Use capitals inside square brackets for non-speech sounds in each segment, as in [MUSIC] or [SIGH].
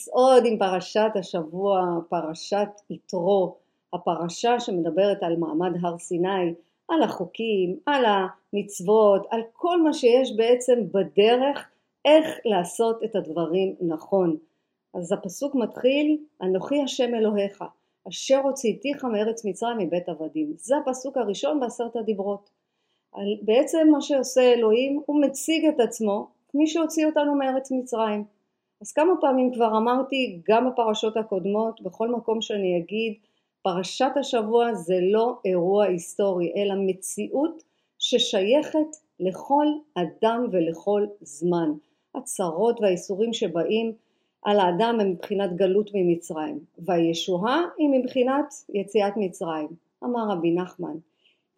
נמשיץ עוד עם פרשת השבוע, פרשת יתרו, הפרשה שמדברת על מעמד הר סיני, על החוקים, על המצוות, על כל מה שיש בעצם בדרך איך לעשות את הדברים נכון. אז הפסוק מתחיל, אנוכי השם אלוהיך, אשר הוצאתיך מארץ מצרים מבית עבדים. זה הפסוק הראשון בעשרת הדיברות. בעצם מה שעושה אלוהים, הוא מציג את עצמו כמי שהוציא אותנו מארץ מצרים. אז כמה פעמים כבר אמרתי, גם בפרשות הקודמות, בכל מקום שאני אגיד, פרשת השבוע זה לא אירוע היסטורי, אלא מציאות ששייכת לכל אדם ולכל זמן. הצרות והאיסורים שבאים על האדם הם מבחינת גלות ממצרים, והישועה היא מבחינת יציאת מצרים. אמר רבי נחמן,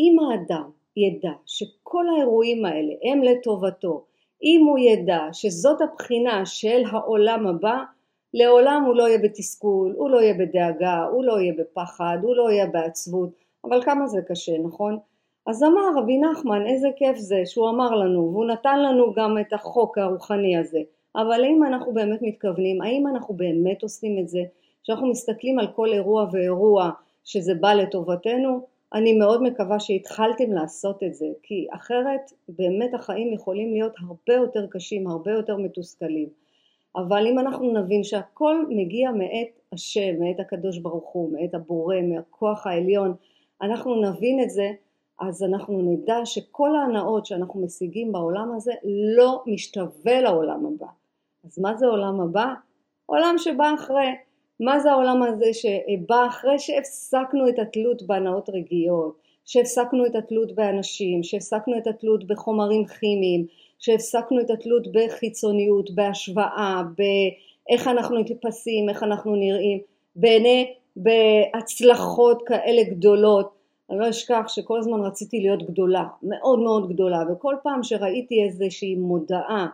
אם האדם ידע שכל האירועים האלה הם לטובתו, אם הוא ידע שזאת הבחינה של העולם הבא, לעולם הוא לא יהיה בתסכול, הוא לא יהיה בדאגה, הוא לא יהיה בפחד, הוא לא יהיה בעצבות, אבל כמה זה קשה, נכון? אז אמר רבי נחמן, איזה כיף זה שהוא אמר לנו, והוא נתן לנו גם את החוק הרוחני הזה, אבל האם אנחנו באמת מתכוונים, האם אנחנו באמת עושים את זה, כשאנחנו מסתכלים על כל אירוע ואירוע שזה בא לטובתנו, אני מאוד מקווה שהתחלתם לעשות את זה, כי אחרת באמת החיים יכולים להיות הרבה יותר קשים, הרבה יותר מתוסכלים. אבל אם אנחנו נבין שהכל מגיע מאת השם, מאת הקדוש ברוך הוא, מאת הבורא, מהכוח העליון, אנחנו נבין את זה, אז אנחנו נדע שכל ההנאות שאנחנו משיגים בעולם הזה לא משתווה לעולם הבא. אז מה זה עולם הבא? עולם שבא אחרי. מה זה העולם הזה שבא אחרי שהפסקנו את התלות בהנאות רגעיות, שהפסקנו את התלות באנשים, שהפסקנו את התלות בחומרים כימיים, שהפסקנו את התלות בחיצוניות, בהשוואה, באיך אנחנו נתפסים, איך אנחנו נראים, בעיני, בהצלחות כאלה גדולות. אני לא אשכח שכל הזמן רציתי להיות גדולה, מאוד מאוד גדולה, וכל פעם שראיתי איזושהי מודעה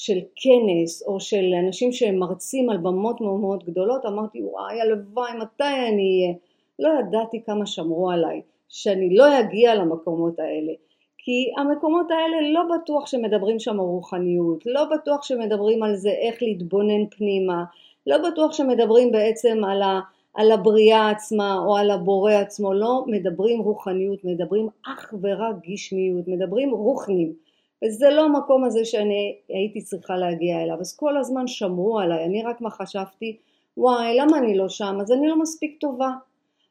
של כנס או של אנשים שהם מרצים על במות מאוד מאוד גדולות, אמרתי וואי הלוואי מתי אני אהיה, לא ידעתי כמה שמרו עליי, שאני לא אגיע למקומות האלה, כי המקומות האלה לא בטוח שמדברים שם רוחניות, לא בטוח שמדברים על זה איך להתבונן פנימה, לא בטוח שמדברים בעצם על, ה, על הבריאה עצמה או על הבורא עצמו, לא מדברים רוחניות, מדברים אך ורק גשמיות, מדברים רוחנים. וזה לא המקום הזה שאני הייתי צריכה להגיע אליו, אז כל הזמן שמרו עליי, אני רק מה חשבתי, וואי למה אני לא שם, אז אני לא מספיק טובה,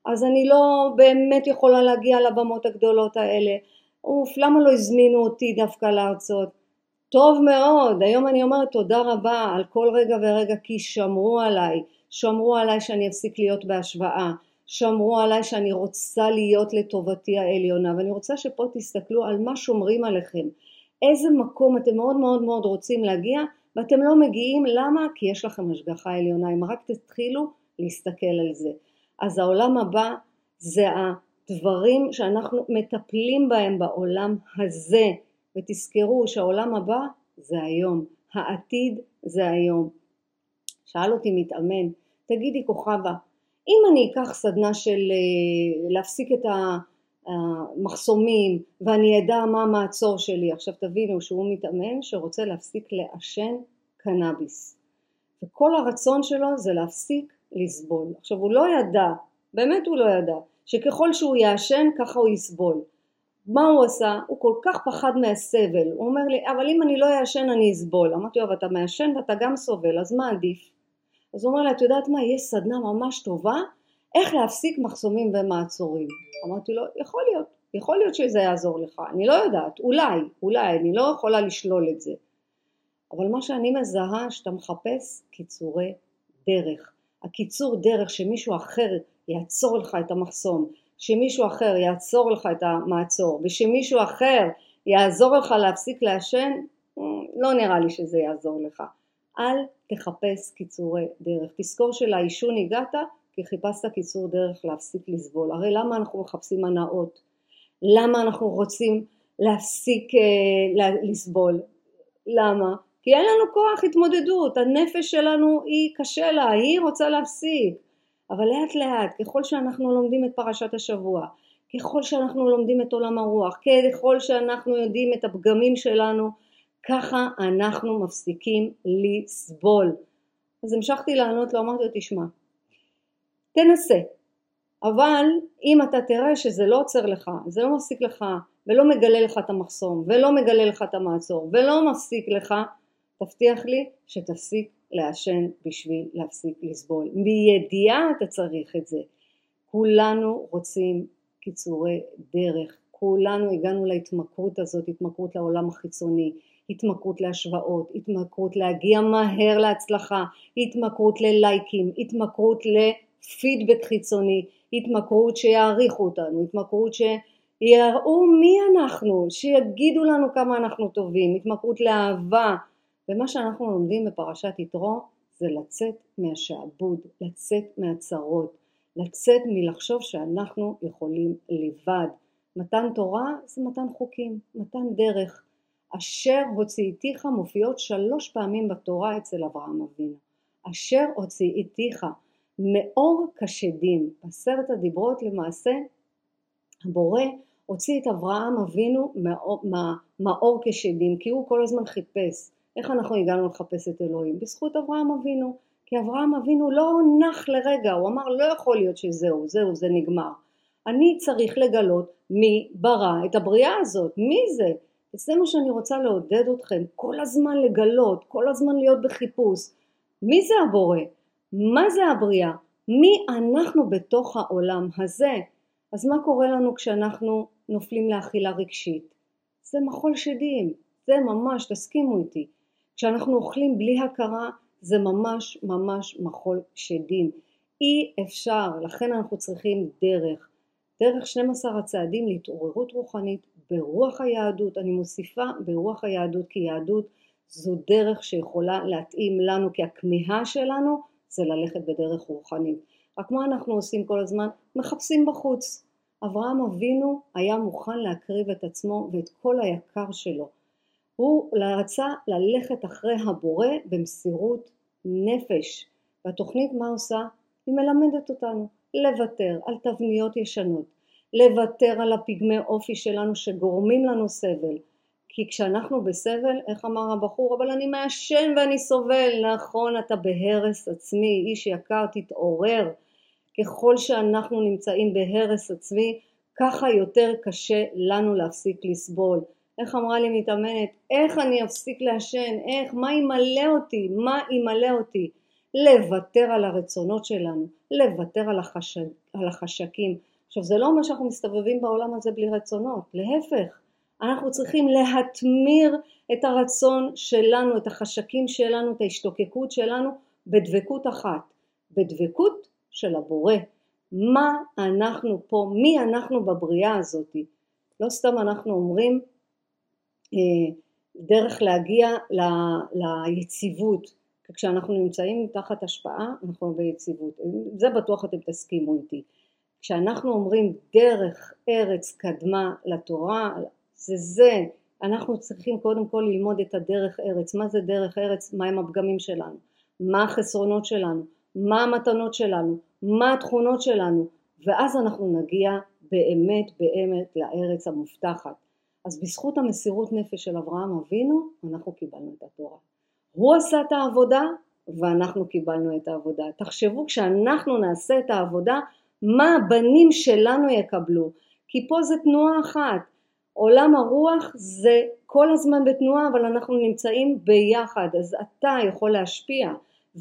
אז אני לא באמת יכולה להגיע לבמות הגדולות האלה, אוף למה לא הזמינו אותי דווקא להרצות, טוב מאוד, היום אני אומרת תודה רבה על כל רגע ורגע כי שמרו עליי, שמרו עליי שאני אפסיק להיות בהשוואה, שמרו עליי שאני רוצה להיות לטובתי העליונה. ואני רוצה שפה תסתכלו על מה שומרים עליכם איזה מקום אתם מאוד מאוד מאוד רוצים להגיע ואתם לא מגיעים, למה? כי יש לכם השגחה עליונה, אם רק תתחילו להסתכל על זה. אז העולם הבא זה הדברים שאנחנו מטפלים בהם בעולם הזה, ותזכרו שהעולם הבא זה היום, העתיד זה היום. שאל אותי מתאמן, תגידי כוכבה, אם אני אקח סדנה של אה, להפסיק את ה... המחסומים ואני אדע מה המעצור שלי. עכשיו תבינו שהוא מתאמן שרוצה להפסיק לעשן קנאביס וכל הרצון שלו זה להפסיק לסבול. עכשיו הוא לא ידע, באמת הוא לא ידע, שככל שהוא יעשן ככה הוא יסבול. מה הוא עשה? הוא כל כך פחד מהסבל. הוא אומר לי, אבל אם אני לא אעשן אני אסבול. אמרתי לו, אבל אתה מעשן ואתה גם סובל, אז מה עדיף? אז הוא אומר לי, את יודעת מה, יש סדנה ממש טובה איך להפסיק מחסומים ומעצורים. אמרתי לו, יכול להיות, יכול להיות שזה יעזור לך, אני לא יודעת, אולי, אולי, אני לא יכולה לשלול את זה. אבל מה שאני מזהה שאתה מחפש קיצורי דרך. הקיצור דרך שמישהו אחר יעצור לך את המחסום, שמישהו אחר יעצור לך את המעצור, ושמישהו אחר יעזור לך להפסיק לעשן, לא נראה לי שזה יעזור לך. אל תחפש קיצורי דרך. תזכור שלעישון הגעת כי חיפשת קיצור דרך להפסיק לסבול. הרי למה אנחנו מחפשים הנאות? למה אנחנו רוצים להפסיק אה, לסבול? למה? כי אין לנו כוח התמודדות, הנפש שלנו היא קשה לה, היא רוצה להפסיק. אבל לאט לאט, ככל שאנחנו לומדים את פרשת השבוע, ככל שאנחנו לומדים את עולם הרוח, ככל שאנחנו יודעים את הפגמים שלנו, ככה אנחנו מפסיקים לסבול. אז המשכתי לענות לו, אמרתי לו, תשמע, תנסה, אבל אם אתה תראה שזה לא עוצר לך, זה לא מפסיק לך, ולא מגלה לך את המחסום, ולא מגלה לך את המעצור, ולא מפסיק לך, תבטיח לי שתפסיק לעשן בשביל להפסיק לסבול. בידיעה אתה צריך את זה. כולנו רוצים קיצורי דרך, כולנו הגענו להתמכרות הזאת, התמכרות לעולם החיצוני, התמכרות להשוואות, התמכרות להגיע מהר להצלחה, התמכרות ללייקים, התמכרות לפידבק חיצוני, התמכרות שיעריכו אותנו, התמכרות שיראו מי אנחנו, שיגידו לנו כמה אנחנו טובים, התמכרות לאהבה, ומה שאנחנו לומדים בפרשת יתרו זה לצאת מהשעבוד, לצאת מהצרות, לצאת מלחשוב שאנחנו יכולים לבד. מתן תורה זה מתן חוקים, מתן דרך. אשר הוצאתיך מופיעות שלוש פעמים בתורה אצל אברהם אבינו. אשר הוצאתיך מאור כשדים. עשרת הדיברות למעשה הבורא הוציא את אברהם אבינו מאור כשדים כי הוא כל הזמן חיפש איך אנחנו הגענו לחפש את אלוהים? בזכות אברהם אבינו. כי אברהם אבינו לא נח לרגע, הוא אמר לא יכול להיות שזהו, זהו, זה נגמר. אני צריך לגלות מי ברא את הבריאה הזאת, מי זה? וזה מה שאני רוצה לעודד אתכם, כל הזמן לגלות, כל הזמן להיות בחיפוש. מי זה הבורא? מה זה הבריאה? מי אנחנו בתוך העולם הזה? אז מה קורה לנו כשאנחנו נופלים לאכילה רגשית? זה מחול שדים, זה ממש, תסכימו איתי. כשאנחנו אוכלים בלי הכרה זה ממש ממש מחול שדים. אי אפשר, לכן אנחנו צריכים דרך. דרך 12 הצעדים להתעוררות רוחנית ברוח היהדות, אני מוסיפה ברוח היהדות כי יהדות זו דרך שיכולה להתאים לנו כי הכמיהה שלנו זה ללכת בדרך רוחנית. רק מה אנחנו עושים כל הזמן? מחפשים בחוץ. אברהם אבינו היה מוכן להקריב את עצמו ואת כל היקר שלו הוא רצה ללכת אחרי הבורא במסירות נפש. והתוכנית מה עושה? היא מלמדת אותנו לוותר על תבניות ישנות, לוותר על הפגמי אופי שלנו שגורמים לנו סבל. כי כשאנחנו בסבל, איך אמר הבחור, אבל אני מעשן ואני סובל, נכון אתה בהרס עצמי, איש יקר תתעורר, ככל שאנחנו נמצאים בהרס עצמי, ככה יותר קשה לנו להפסיק לסבול. איך אמרה לי מתאמנת, איך אני אפסיק לעשן, איך, מה ימלא אותי, מה ימלא אותי, לוותר על הרצונות שלנו, לוותר על, החש... על החשקים. עכשיו זה לא אומר שאנחנו מסתובבים בעולם הזה בלי רצונות, להפך, אנחנו צריכים להתמיר את הרצון שלנו, את החשקים שלנו, את ההשתוקקות שלנו, בדבקות אחת, בדבקות של הבורא. מה אנחנו פה, מי אנחנו בבריאה הזאת. לא סתם אנחנו אומרים אה, דרך להגיע ל, ליציבות, כשאנחנו נמצאים תחת השפעה אנחנו ביציבות, זה בטוח אתם תסכימו איתי. כשאנחנו אומרים דרך ארץ קדמה לתורה, זה זה, אנחנו צריכים קודם כל ללמוד את הדרך ארץ, מה זה דרך ארץ, מהם הפגמים שלנו, מה החסרונות שלנו, מה המתנות שלנו, מה התכונות שלנו, ואז אנחנו נגיע באמת באמת לארץ המובטחת. אז בזכות המסירות נפש של אברהם אבינו אנחנו קיבלנו את התורה. הוא עשה את העבודה ואנחנו קיבלנו את העבודה. תחשבו כשאנחנו נעשה את העבודה מה הבנים שלנו יקבלו? כי פה זה תנועה אחת עולם הרוח זה כל הזמן בתנועה אבל אנחנו נמצאים ביחד. אז אתה יכול להשפיע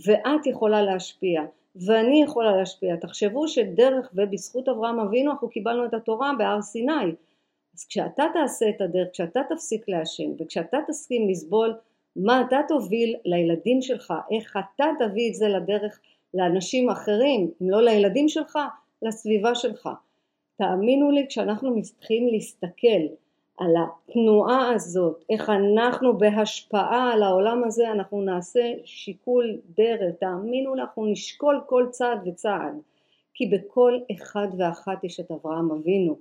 ואת יכולה להשפיע ואני יכולה להשפיע. תחשבו שדרך ובזכות אברהם אבינו אנחנו קיבלנו את התורה בהר סיני. אז כשאתה תעשה את הדרך, כשאתה תפסיק לעשן וכשאתה תסכים לסבול מה אתה תוביל לילדים שלך, איך אתה תביא את זה לדרך לאנשים אחרים, אם לא לילדים שלך, לסביבה שלך. תאמינו לי כשאנחנו מתחילים להסתכל על התנועה הזאת, איך אנחנו בהשפעה על העולם הזה, אנחנו נעשה שיקול דרך, תאמינו לי, אנחנו נשקול כל צעד וצעד, כי בכל אחד ואחת יש את אברהם אבינו,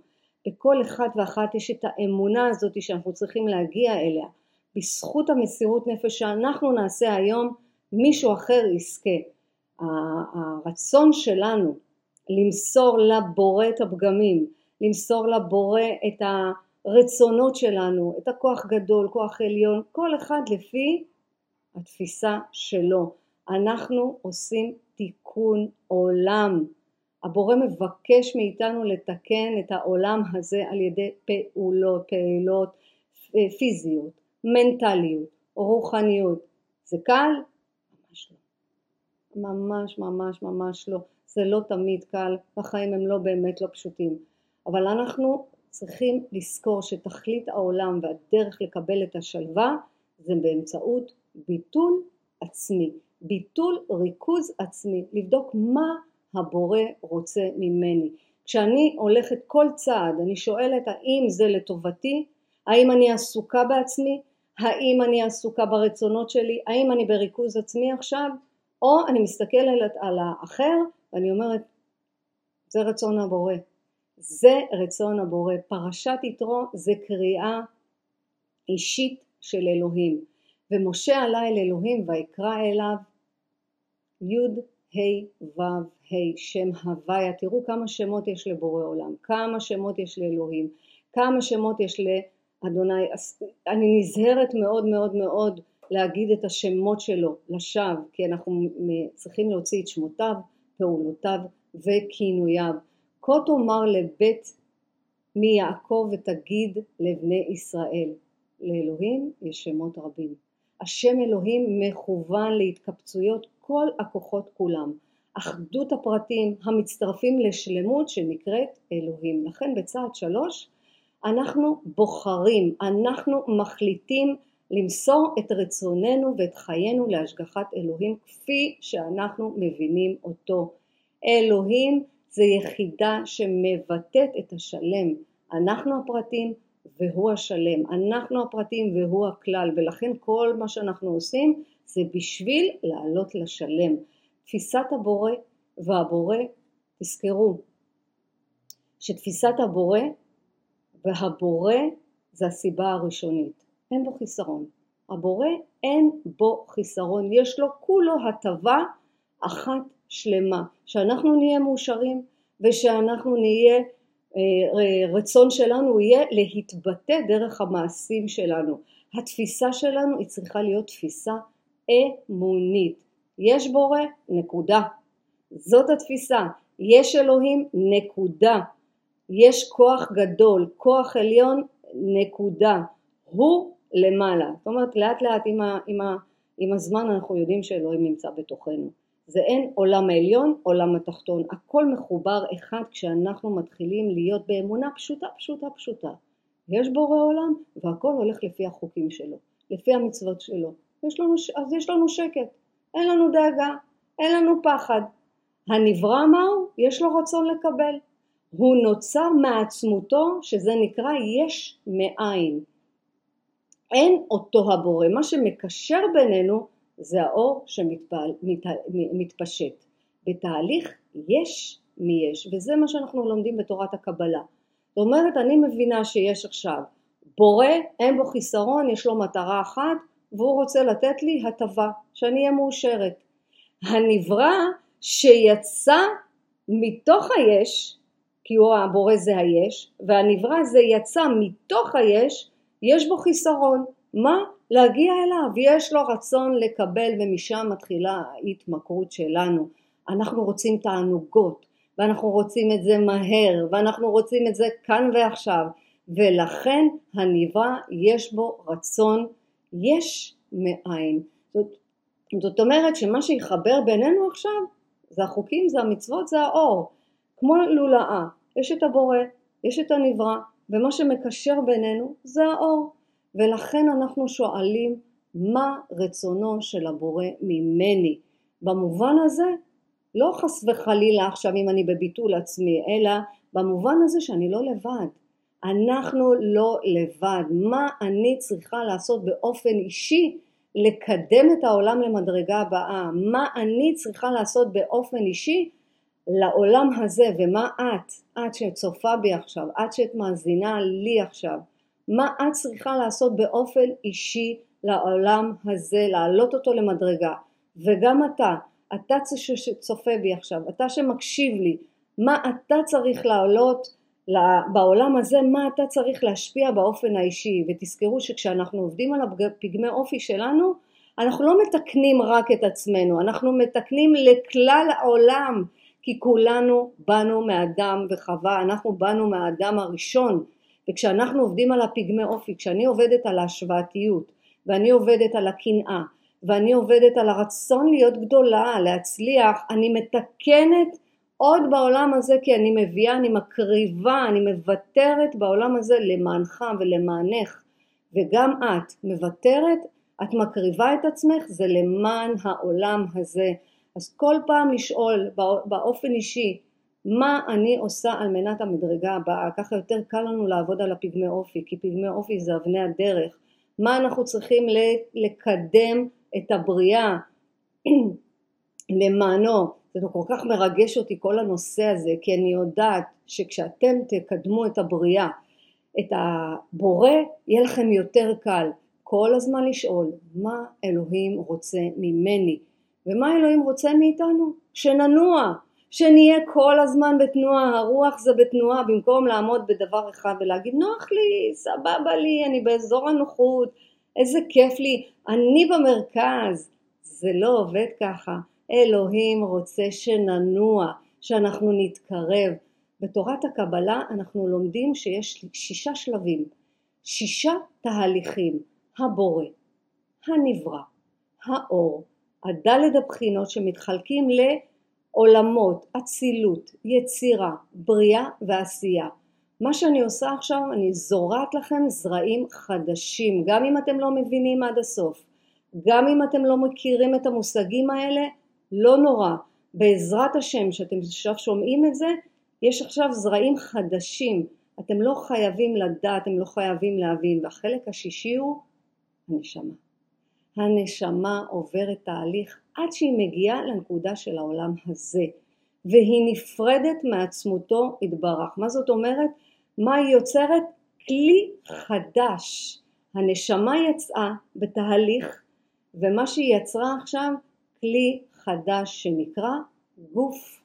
בכל אחד ואחת יש את האמונה הזאת שאנחנו צריכים להגיע אליה. בזכות המסירות נפש שאנחנו נעשה היום, מישהו אחר יזכה. הרצון שלנו למסור לבורא את הפגמים, למסור לבורא את הרצונות שלנו, את הכוח גדול, כוח עליון, כל אחד לפי התפיסה שלו. אנחנו עושים תיקון עולם. הבורא מבקש מאיתנו לתקן את העולם הזה על ידי פעולות, פעולות פיזיות, מנטליות, רוחניות. זה קל? ממש לא. ממש ממש ממש לא. זה לא תמיד קל, החיים הם לא באמת לא פשוטים. אבל אנחנו צריכים לזכור שתכלית העולם והדרך לקבל את השלווה זה באמצעות ביטול עצמי, ביטול ריכוז עצמי, לבדוק מה הבורא רוצה ממני. כשאני הולכת כל צעד אני שואלת האם זה לטובתי, האם אני עסוקה בעצמי, האם אני עסוקה ברצונות שלי, האם אני בריכוז עצמי עכשיו, או אני מסתכלת על האחר ואני אומרת זה רצון הבורא, זה רצון הבורא. פרשת יתרו זה קריאה אישית של אלוהים. ומשה עלה אל אלוהים ויקרא אליו י' ה' ו' ה' שם הוויה. תראו כמה שמות יש לבורא עולם, כמה שמות יש לאלוהים, כמה שמות יש לאדוני. אני נזהרת מאוד מאוד מאוד להגיד את השמות שלו לשווא, כי אנחנו צריכים להוציא את שמותיו, פעולותיו וכינוייו. כה תאמר לבית מיעקב ותגיד לבני ישראל. לאלוהים יש שמות רבים. השם אלוהים מכוון להתקבצויות כל הכוחות כולם. אחדות הפרטים המצטרפים לשלמות שנקראת אלוהים. לכן בצעד שלוש אנחנו בוחרים, אנחנו מחליטים למסור את רצוננו ואת חיינו להשגחת אלוהים כפי שאנחנו מבינים אותו. אלוהים זה יחידה שמבטאת את השלם. אנחנו הפרטים והוא השלם. אנחנו הפרטים והוא הכלל ולכן כל מה שאנחנו עושים זה בשביל לעלות לשלם. תפיסת הבורא והבורא, תזכרו שתפיסת הבורא והבורא זה הסיבה הראשונית. אין בו חיסרון. הבורא אין בו חיסרון, יש לו כולו הטבה אחת שלמה, שאנחנו נהיה מאושרים ושאנחנו נהיה, אה, רצון שלנו יהיה להתבטא דרך המעשים שלנו. התפיסה שלנו היא צריכה להיות תפיסה אמונית. יש בורא, נקודה. זאת התפיסה. יש אלוהים, נקודה. יש כוח גדול, כוח עליון, נקודה. הוא למעלה. זאת אומרת לאט לאט עם, ה, עם, ה, עם הזמן אנחנו יודעים שאלוהים נמצא בתוכנו. זה אין עולם העליון, עולם התחתון, הכל מחובר אחד כשאנחנו מתחילים להיות באמונה פשוטה פשוטה פשוטה. יש בורא עולם והכל הולך לפי החוקים שלו, לפי המצוות שלו. יש לנו, אז יש לנו שקט, אין לנו דאגה, אין לנו פחד. הנברא מהו? יש לו רצון לקבל. הוא נוצר מעצמותו שזה נקרא יש מאין. אין אותו הבורא, מה שמקשר בינינו זה האור שמתפשט. בתהליך יש מי יש, וזה מה שאנחנו לומדים בתורת הקבלה. זאת אומרת, אני מבינה שיש עכשיו בורא, אין בו חיסרון, יש לו מטרה אחת, והוא רוצה לתת לי הטבה, שאני אהיה מאושרת. הנברא שיצא מתוך היש, כי הוא הבורא זה היש, והנברא זה יצא מתוך היש, יש בו חיסרון. מה? להגיע אליו, יש לו רצון לקבל ומשם מתחילה ההתמכרות שלנו. אנחנו רוצים תענוגות ואנחנו רוצים את זה מהר ואנחנו רוצים את זה כאן ועכשיו ולכן הנברא יש בו רצון יש מאין. זאת, זאת אומרת שמה שיחבר בינינו עכשיו זה החוקים, זה המצוות, זה האור. כמו לולאה, יש את הבורא, יש את הנברא ומה שמקשר בינינו זה האור. ולכן אנחנו שואלים מה רצונו של הבורא ממני. במובן הזה, לא חס וחלילה עכשיו אם אני בביטול עצמי, אלא במובן הזה שאני לא לבד. אנחנו לא לבד. מה אני צריכה לעשות באופן אישי לקדם את העולם למדרגה הבאה? מה אני צריכה לעשות באופן אישי לעולם הזה? ומה את, את שצופה בי עכשיו, את שאת מאזינה לי עכשיו, מה את צריכה לעשות באופן אישי לעולם הזה, להעלות אותו למדרגה. וגם אתה, אתה שצופה בי עכשיו, אתה שמקשיב לי, מה אתה צריך לעלות בעולם הזה, מה אתה צריך להשפיע באופן האישי. ותזכרו שכשאנחנו עובדים על הפגמי אופי שלנו, אנחנו לא מתקנים רק את עצמנו, אנחנו מתקנים לכלל העולם, כי כולנו באנו מאדם וחווה, אנחנו באנו מהאדם הראשון, וכשאנחנו עובדים על הפגמי אופי, כשאני עובדת על ההשוואתיות, ואני עובדת על הקנאה, ואני עובדת על הרצון להיות גדולה, להצליח, אני מתקנת עוד בעולם הזה כי אני מביאה, אני מקריבה, אני מוותרת בעולם הזה למענך ולמענך וגם את מוותרת, את מקריבה את עצמך, זה למען העולם הזה. אז כל פעם לשאול באופן אישי מה אני עושה על מנת המדרגה הבאה, ככה יותר קל לנו לעבוד על הפגמי אופי, כי פגמי אופי זה אבני הדרך, מה אנחנו צריכים לקדם את הבריאה? [CLEARS THROAT] למענו, זה כל כך מרגש אותי כל הנושא הזה, כי אני יודעת שכשאתם תקדמו את הבריאה, את הבורא, יהיה לכם יותר קל כל הזמן לשאול מה אלוהים רוצה ממני, ומה אלוהים רוצה מאיתנו? שננוע, שנהיה כל הזמן בתנועה, הרוח זה בתנועה, במקום לעמוד בדבר אחד ולהגיד נוח לי, סבבה לי, אני באזור הנוחות, איזה כיף לי, אני במרכז. זה לא עובד ככה. אלוהים רוצה שננוע, שאנחנו נתקרב. בתורת הקבלה אנחנו לומדים שיש שישה שלבים, שישה תהליכים, הבורא, הנברא, האור, הדלת הבחינות שמתחלקים לעולמות, אצילות, יצירה, בריאה ועשייה. מה שאני עושה עכשיו, אני זורעת לכם זרעים חדשים, גם אם אתם לא מבינים עד הסוף, גם אם אתם לא מכירים את המושגים האלה, לא נורא. בעזרת השם, שאתם עכשיו שומעים את זה, יש עכשיו זרעים חדשים. אתם לא חייבים לדעת, אתם לא חייבים להבין. והחלק השישי הוא הנשמה. הנשמה עוברת תהליך עד שהיא מגיעה לנקודה של העולם הזה. והיא נפרדת מעצמותו יתברך. מה זאת אומרת? מה היא יוצרת? כלי חדש. הנשמה יצאה בתהליך ומה שהיא יצרה עכשיו כלי חדש שנקרא גוף.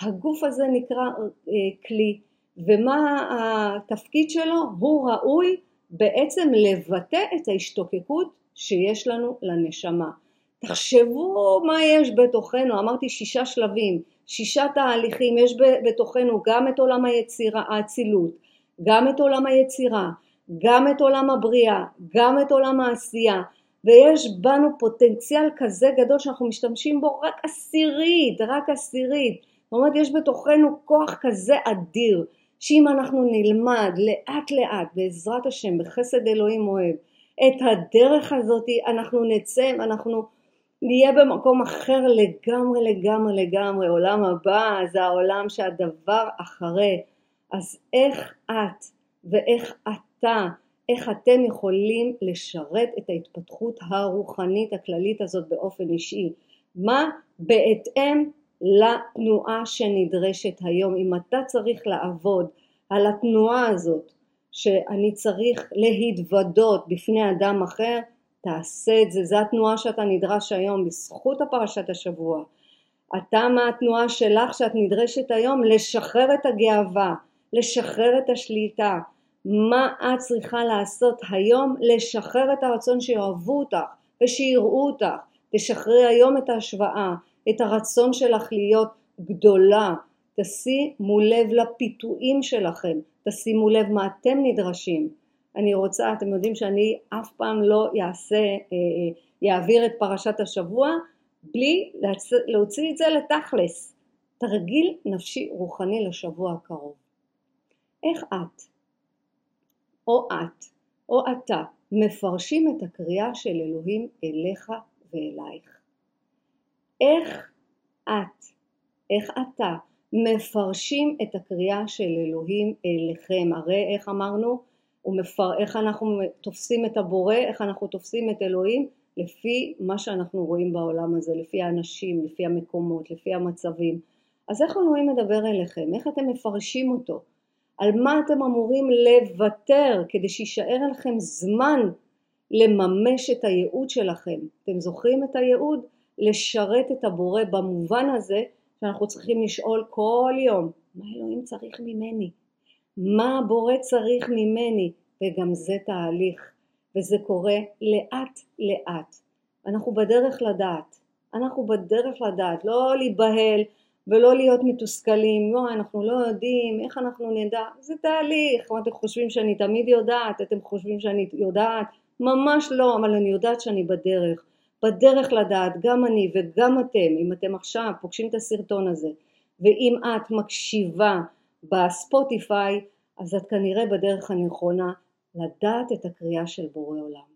הגוף הזה נקרא אה, כלי ומה התפקיד שלו? הוא ראוי בעצם לבטא את ההשתוקקות שיש לנו לנשמה. תחשבו מה יש בתוכנו, אמרתי שישה שלבים, שישה תהליכים, יש בתוכנו גם את עולם היצירה, האצילות, גם את עולם היצירה, גם את עולם הבריאה, גם את עולם העשייה, ויש בנו פוטנציאל כזה גדול שאנחנו משתמשים בו רק עשירית, רק עשירית. זאת אומרת יש בתוכנו כוח כזה אדיר, שאם אנחנו נלמד לאט לאט בעזרת השם בחסד אלוהים אוהב את הדרך הזאת אנחנו נצא, אנחנו נהיה במקום אחר לגמרי לגמרי לגמרי, עולם הבא זה העולם שהדבר אחרי, אז איך את ואיך אתה איך אתם יכולים לשרת את ההתפתחות הרוחנית הכללית הזאת באופן אישי. מה בהתאם לתנועה שנדרשת היום. אם אתה צריך לעבוד על התנועה הזאת שאני צריך להתוודות בפני אדם אחר, תעשה את זה, זו התנועה שאתה נדרש היום בזכות הפרשת השבוע. אתה מהתנועה שלך שאת נדרשת היום לשחרר את הגאווה, לשחרר את השליטה, מה את צריכה לעשות היום? לשחרר את הרצון שיאהבו אותך ושיראו אותך. תשחררי היום את ההשוואה את הרצון שלך להיות גדולה. תשימו לב לפיתויים שלכם תשימו לב מה אתם נדרשים. אני רוצה אתם יודעים שאני אף פעם לא יעשה אה, יעביר את פרשת השבוע בלי להוציא את זה לתכלס. תרגיל נפשי רוחני לשבוע הקרוב. איך את או את או אתה מפרשים את הקריאה של אלוהים אליך ואלייך. איך את, איך אתה מפרשים את הקריאה של אלוהים אליכם. הרי איך אמרנו, ומפר, איך אנחנו תופסים את הבורא, איך אנחנו תופסים את אלוהים, לפי מה שאנחנו רואים בעולם הזה, לפי האנשים, לפי המקומות, לפי המצבים. אז איך אלוהים מדבר אליכם? איך אתם מפרשים אותו? על מה אתם אמורים לוותר כדי שיישאר לכם זמן לממש את הייעוד שלכם. אתם זוכרים את הייעוד? לשרת את הבורא במובן הזה שאנחנו צריכים לשאול כל יום מה אלוהים צריך ממני? מה הבורא צריך ממני? וגם זה תהליך וזה קורה לאט לאט. אנחנו בדרך לדעת. אנחנו בדרך לדעת, לא להיבהל ולא להיות מתוסכלים, לא, אנחנו לא יודעים, איך אנחנו נדע, זה תהליך, מה אתם חושבים שאני תמיד יודעת, אתם חושבים שאני יודעת, ממש לא, אבל אני יודעת שאני בדרך, בדרך לדעת, גם אני וגם אתם, אם אתם עכשיו פוגשים את הסרטון הזה, ואם את מקשיבה בספוטיפיי, אז את כנראה בדרך הנכונה לדעת את הקריאה של בורא עולם,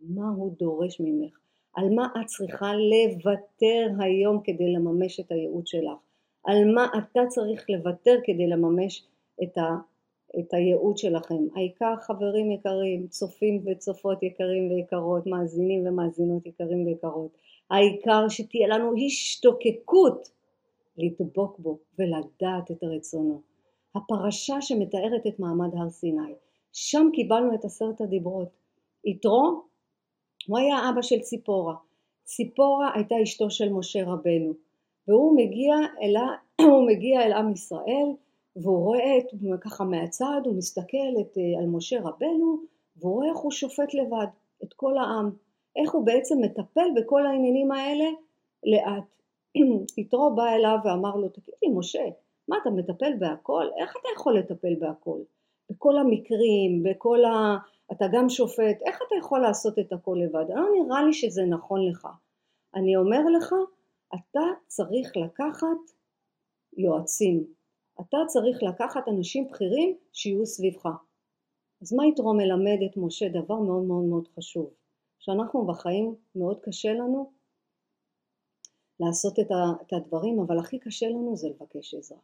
מה הוא דורש ממך, על מה את צריכה לוותר היום כדי לממש את הייעוד שלך, על מה אתה צריך לוותר כדי לממש את, ה, את הייעוד שלכם. העיקר חברים יקרים, צופים וצופות יקרים ויקרות, מאזינים ומאזינות יקרים ויקרות, העיקר שתהיה לנו השתוקקות לדבוק בו ולדעת את רצונו. הפרשה שמתארת את מעמד הר סיני, שם קיבלנו את עשרת הדיברות. יתרו, הוא היה אבא של ציפורה. ציפורה הייתה אשתו של משה רבנו. והוא מגיע אל, [CLEARS THROAT] מגיע אל עם ישראל והוא רואה את, ככה מהצד, הוא מסתכל את, אה, על משה רבנו והוא רואה איך הוא שופט לבד את כל העם, איך הוא בעצם מטפל בכל העניינים האלה לאט. [CLEARS THROAT] יתרו בא אליו ואמר לו, תגיד לי משה, מה אתה מטפל בהכל? איך אתה יכול לטפל בהכל? בכל המקרים, בכל ה... אתה גם שופט, איך אתה יכול לעשות את הכל לבד? לא נראה לי שזה נכון לך. אני אומר לך, אתה צריך לקחת יועצים, אתה צריך לקחת אנשים בכירים שיהיו סביבך. אז מה יתרום מלמד את משה דבר מאוד מאוד מאוד חשוב, שאנחנו בחיים מאוד קשה לנו לעשות את הדברים, אבל הכי קשה לנו זה לבקש עזרה.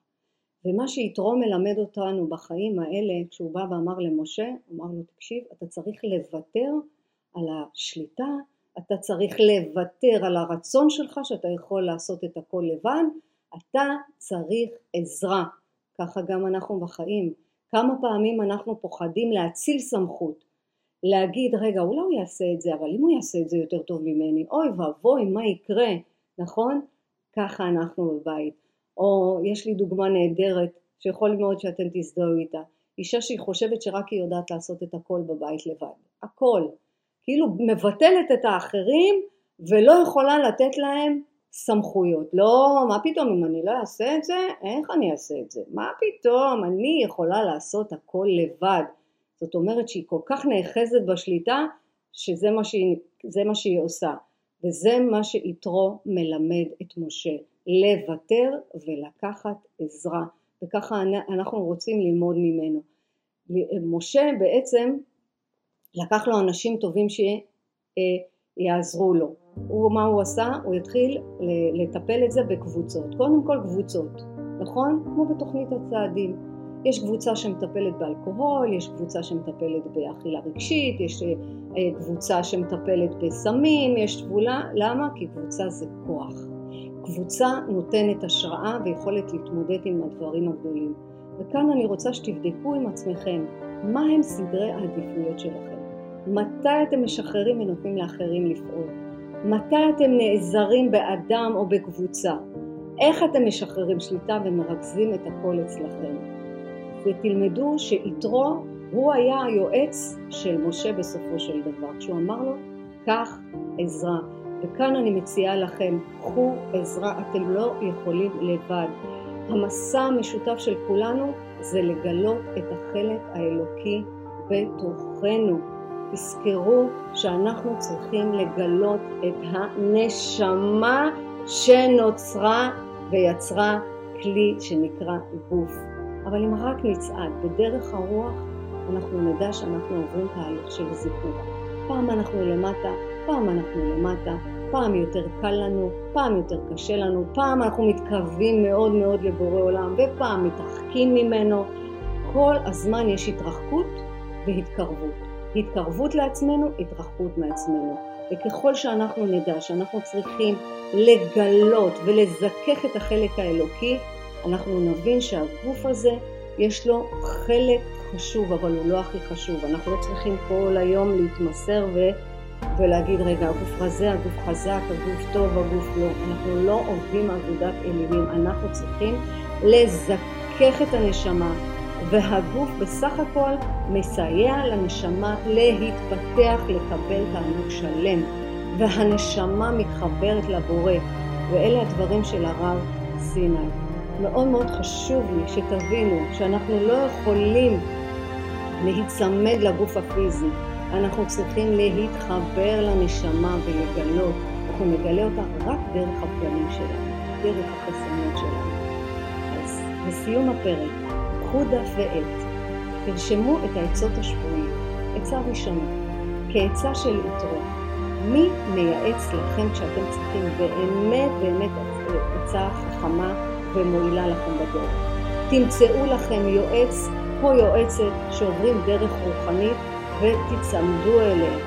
ומה שיתרו מלמד אותנו בחיים האלה, כשהוא בא ואמר למשה, אמר לו, תקשיב, אתה צריך לוותר על השליטה, אתה צריך לוותר על הרצון שלך שאתה יכול לעשות את הכל לבד, אתה צריך עזרה. ככה גם אנחנו בחיים. כמה פעמים אנחנו פוחדים להציל סמכות, להגיד רגע אולי הוא יעשה את זה אבל אם הוא יעשה את זה יותר טוב ממני אוי ואבוי מה יקרה? נכון? ככה אנחנו בבית. או יש לי דוגמה נהדרת שיכול מאוד שאתם תזדהו איתה. אישה שהיא חושבת שרק היא יודעת לעשות את הכל בבית לבד. הכל. כאילו מבטלת את האחרים ולא יכולה לתת להם סמכויות. לא, מה פתאום אם אני לא אעשה את זה, איך אני אעשה את זה? מה פתאום, אני יכולה לעשות הכל לבד. זאת אומרת שהיא כל כך נאחזת בשליטה, שזה מה שהיא, מה שהיא עושה. וזה מה שיתרו מלמד את משה, לוותר ולקחת עזרה. וככה אנחנו רוצים ללמוד ממנו. משה בעצם לקח לו אנשים טובים שיעזרו לו. הוא, מה הוא עשה? הוא התחיל לטפל את זה בקבוצות. קודם כל קבוצות, נכון? כמו בתוכנית הצעדים. יש קבוצה שמטפלת באלכוהול, יש קבוצה שמטפלת באכילה רגשית, יש אה, קבוצה שמטפלת בסמים, יש תבולה, למה? כי קבוצה זה כוח. קבוצה נותנת השראה ויכולת להתמודד עם הדברים הגדולים. וכאן אני רוצה שתבדקו עם עצמכם מה הם סדרי העדיפויות שלכם. מתי אתם משחררים ונותנים לאחרים לפעול? מתי אתם נעזרים באדם או בקבוצה? איך אתם משחררים שליטה ומרכזים את הכל אצלכם? ותלמדו שיתרו הוא היה היועץ של משה בסופו של דבר, כשהוא אמר לו, קח עזרה. וכאן אני מציעה לכם, קחו עזרה, אתם לא יכולים לבד. המסע המשותף של כולנו זה לגלות את החלק האלוקי בתוכנו. תזכרו שאנחנו צריכים לגלות את הנשמה שנוצרה ויצרה כלי שנקרא גוף. אבל אם רק נצעד בדרך הרוח, אנחנו נדע שאנחנו עוברים תהליך של זיכוך. פעם אנחנו למטה, פעם אנחנו למטה, פעם יותר קל לנו, פעם יותר קשה לנו, פעם אנחנו מתקרבים מאוד מאוד לבורא עולם ופעם מתרחקים ממנו. כל הזמן יש התרחקות והתקרבות. התקרבות לעצמנו, התרחקות מעצמנו. וככל שאנחנו נדע שאנחנו צריכים לגלות ולזכך את החלק האלוקי, אנחנו נבין שהגוף הזה יש לו חלק חשוב, אבל הוא לא הכי חשוב. אנחנו לא צריכים כל היום להתמסר ו... ולהגיד רגע הגוף רזה, הגוף חזק, הגוף טוב, הגוף לא. אנחנו לא עובדים עבודת אלילים, אנחנו צריכים לזכך את הנשמה והגוף בסך הכל מסייע לנשמה להתפתח, לקבל תענוג שלם. והנשמה מתחברת לבורא, ואלה הדברים של הרב סיני. מאוד מאוד חשוב לי שתבינו שאנחנו לא יכולים להיצמד לגוף הפיזי, אנחנו צריכים להתחבר לנשמה ולגלות, אנחנו נגלה אותה רק דרך הפגמים שלנו, דרך החסרונות שלנו. אז לסיום הפרק, קחו דף ועט, תרשמו את העצות השבועיות. עצה ראשונה, כעצה של יתרו, מי מייעץ לכם כשאתם צריכים באמת באמת עצה חכמה ומועילה לכם בדרך? תמצאו לכם יועץ או יועצת שעוברים דרך רוחנית ותצמדו אליהם.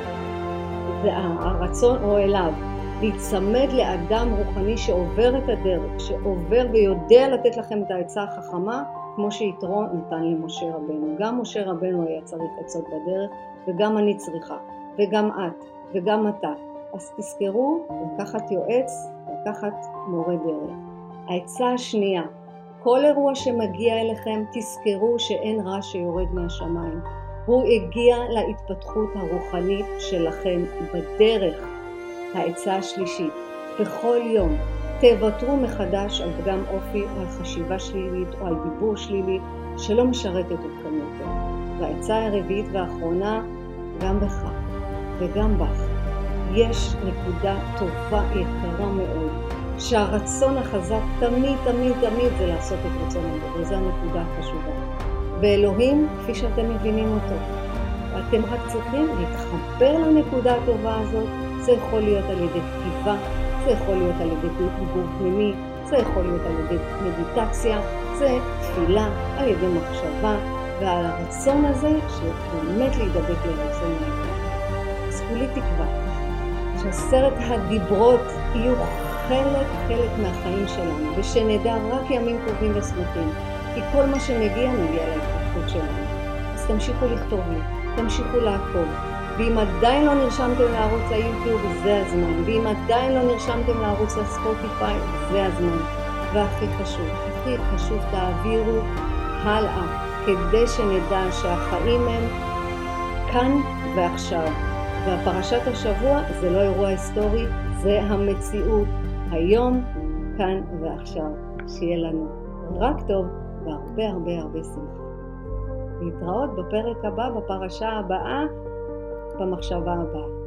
והרצון או אליו, להיצמד לאדם רוחני שעובר את הדרך, שעובר ויודע לתת לכם את העצה החכמה, כמו שיתרו נתן למשה רבנו. גם משה רבנו היה צריך עצות בדרך, וגם אני צריכה, וגם את, וגם אתה. אז תזכרו לקחת יועץ, לקחת מורה דרך. העצה השנייה, כל אירוע שמגיע אליכם תזכרו שאין רע שיורד מהשמיים. הוא הגיע להתפתחות הרוחנית שלכם בדרך. העצה השלישית, בכל יום תוותרו מחדש על פגם אופי או על חשיבה שלילית או על דיבור שלילי שלא משרתת אתכם יותר. והעצה הרביעית והאחרונה, גם בך וגם בך יש נקודה טובה יקרה מאוד, שהרצון החזק תמיד תמיד תמיד זה לעשות את רצון אלוהים, וזו הנקודה החשובה. ואלוהים, כפי שאתם מבינים אותו, אתם רק צריכים להתחבר לנקודה הטובה הזאת, זה יכול להיות על ידי כתיבה, זה יכול להיות על ידי דיבור פנימי, זה יכול להיות על ידי מדיטציה, זה תפילה, על ידי מחשבה, ועל הרצון הזה שבאמת להידבק לרצון האלוהים. אז כולי תקווה שעשרת הדיברות יהיו חלק חלק מהחיים שלנו, ושנדע רק ימים טובים ושמחים, כי כל מה שמגיע מגיע להתפתחות שלנו. אז תמשיכו לכתוב לי, תמשיכו לעקוב, ואם עדיין לא נרשמתם לערוץ היוטיוב, זה הזמן, ואם עדיין לא נרשמתם לערוץ הספוטיפיי, זה הזמן. והכי חשוב, הכי חשוב, תעבירו הלאה, כדי שנדע שהחיים הם כאן ועכשיו. והפרשת השבוע זה לא אירוע היסטורי, זה המציאות, היום, כאן ועכשיו. שיהיה לנו רק טוב והרבה הרבה הרבה שמחה. להתראות בפרק הבא, בפרשה הבאה, במחשבה הבאה.